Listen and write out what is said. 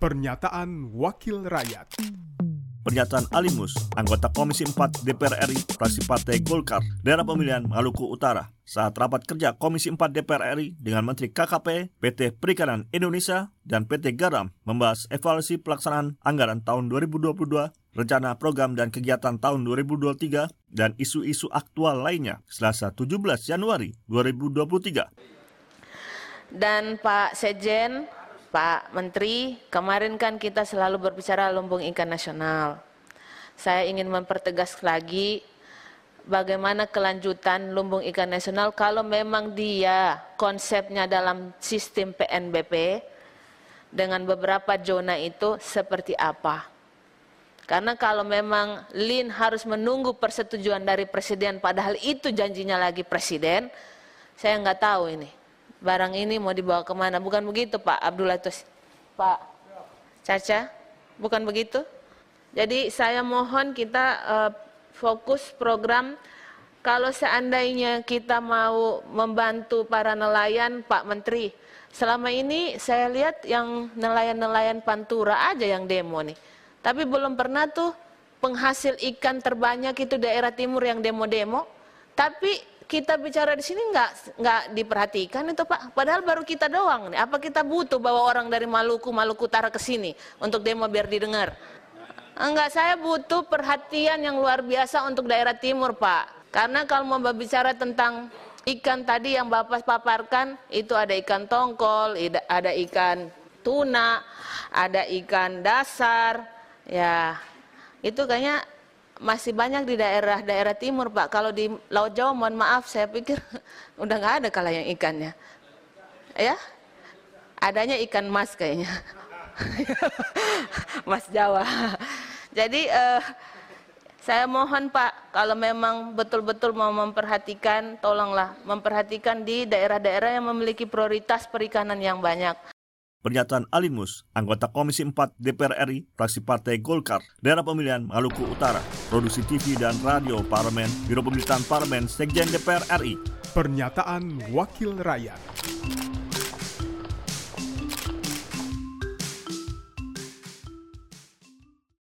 Pernyataan Wakil Rakyat Pernyataan Alimus, anggota Komisi 4 DPR RI, fraksi Partai Golkar, daerah pemilihan Maluku Utara, saat rapat kerja Komisi 4 DPR RI dengan Menteri KKP, PT Perikanan Indonesia, dan PT Garam membahas evaluasi pelaksanaan anggaran tahun 2022, rencana program dan kegiatan tahun 2023, dan isu-isu aktual lainnya selasa 17 Januari 2023. Dan Pak Sejen, Pak Menteri, kemarin kan kita selalu berbicara lumbung ikan nasional. Saya ingin mempertegas lagi bagaimana kelanjutan lumbung ikan nasional kalau memang dia konsepnya dalam sistem PNBP dengan beberapa zona itu seperti apa. Karena kalau memang LIN harus menunggu persetujuan dari presiden padahal itu janjinya lagi presiden, saya nggak tahu ini barang ini mau dibawa ke mana. Bukan begitu Pak Abdullah Tus. Pak Caca, bukan begitu? Jadi saya mohon kita uh, fokus program kalau seandainya kita mau membantu para nelayan, Pak Menteri, selama ini saya lihat yang nelayan-nelayan Pantura aja yang demo nih. Tapi belum pernah tuh penghasil ikan terbanyak itu daerah timur yang demo-demo. Tapi kita bicara di sini nggak nggak diperhatikan itu Pak. Padahal baru kita doang nih. Apa kita butuh bawa orang dari Maluku, Maluku Utara ke sini untuk demo biar didengar? Enggak, saya butuh perhatian yang luar biasa untuk daerah timur Pak. Karena kalau mau berbicara tentang ikan tadi yang Bapak paparkan, itu ada ikan tongkol, ada ikan tuna, ada ikan dasar, ya itu kayaknya masih banyak di daerah-daerah timur Pak. Kalau di Laut Jawa mohon maaf saya pikir udah nggak ada kalau yang ikannya. Ya, adanya ikan mas kayaknya. mas Jawa. Jadi eh, saya mohon Pak, kalau memang betul-betul mau memperhatikan, tolonglah memperhatikan di daerah-daerah yang memiliki prioritas perikanan yang banyak. Pernyataan Alimus, anggota Komisi 4 DPR RI, fraksi Partai Golkar, daerah pemilihan Maluku Utara, produksi TV dan radio Parlemen, Biro Pemerintahan Parlemen, Sekjen DPR RI. Pernyataan Wakil Rakyat.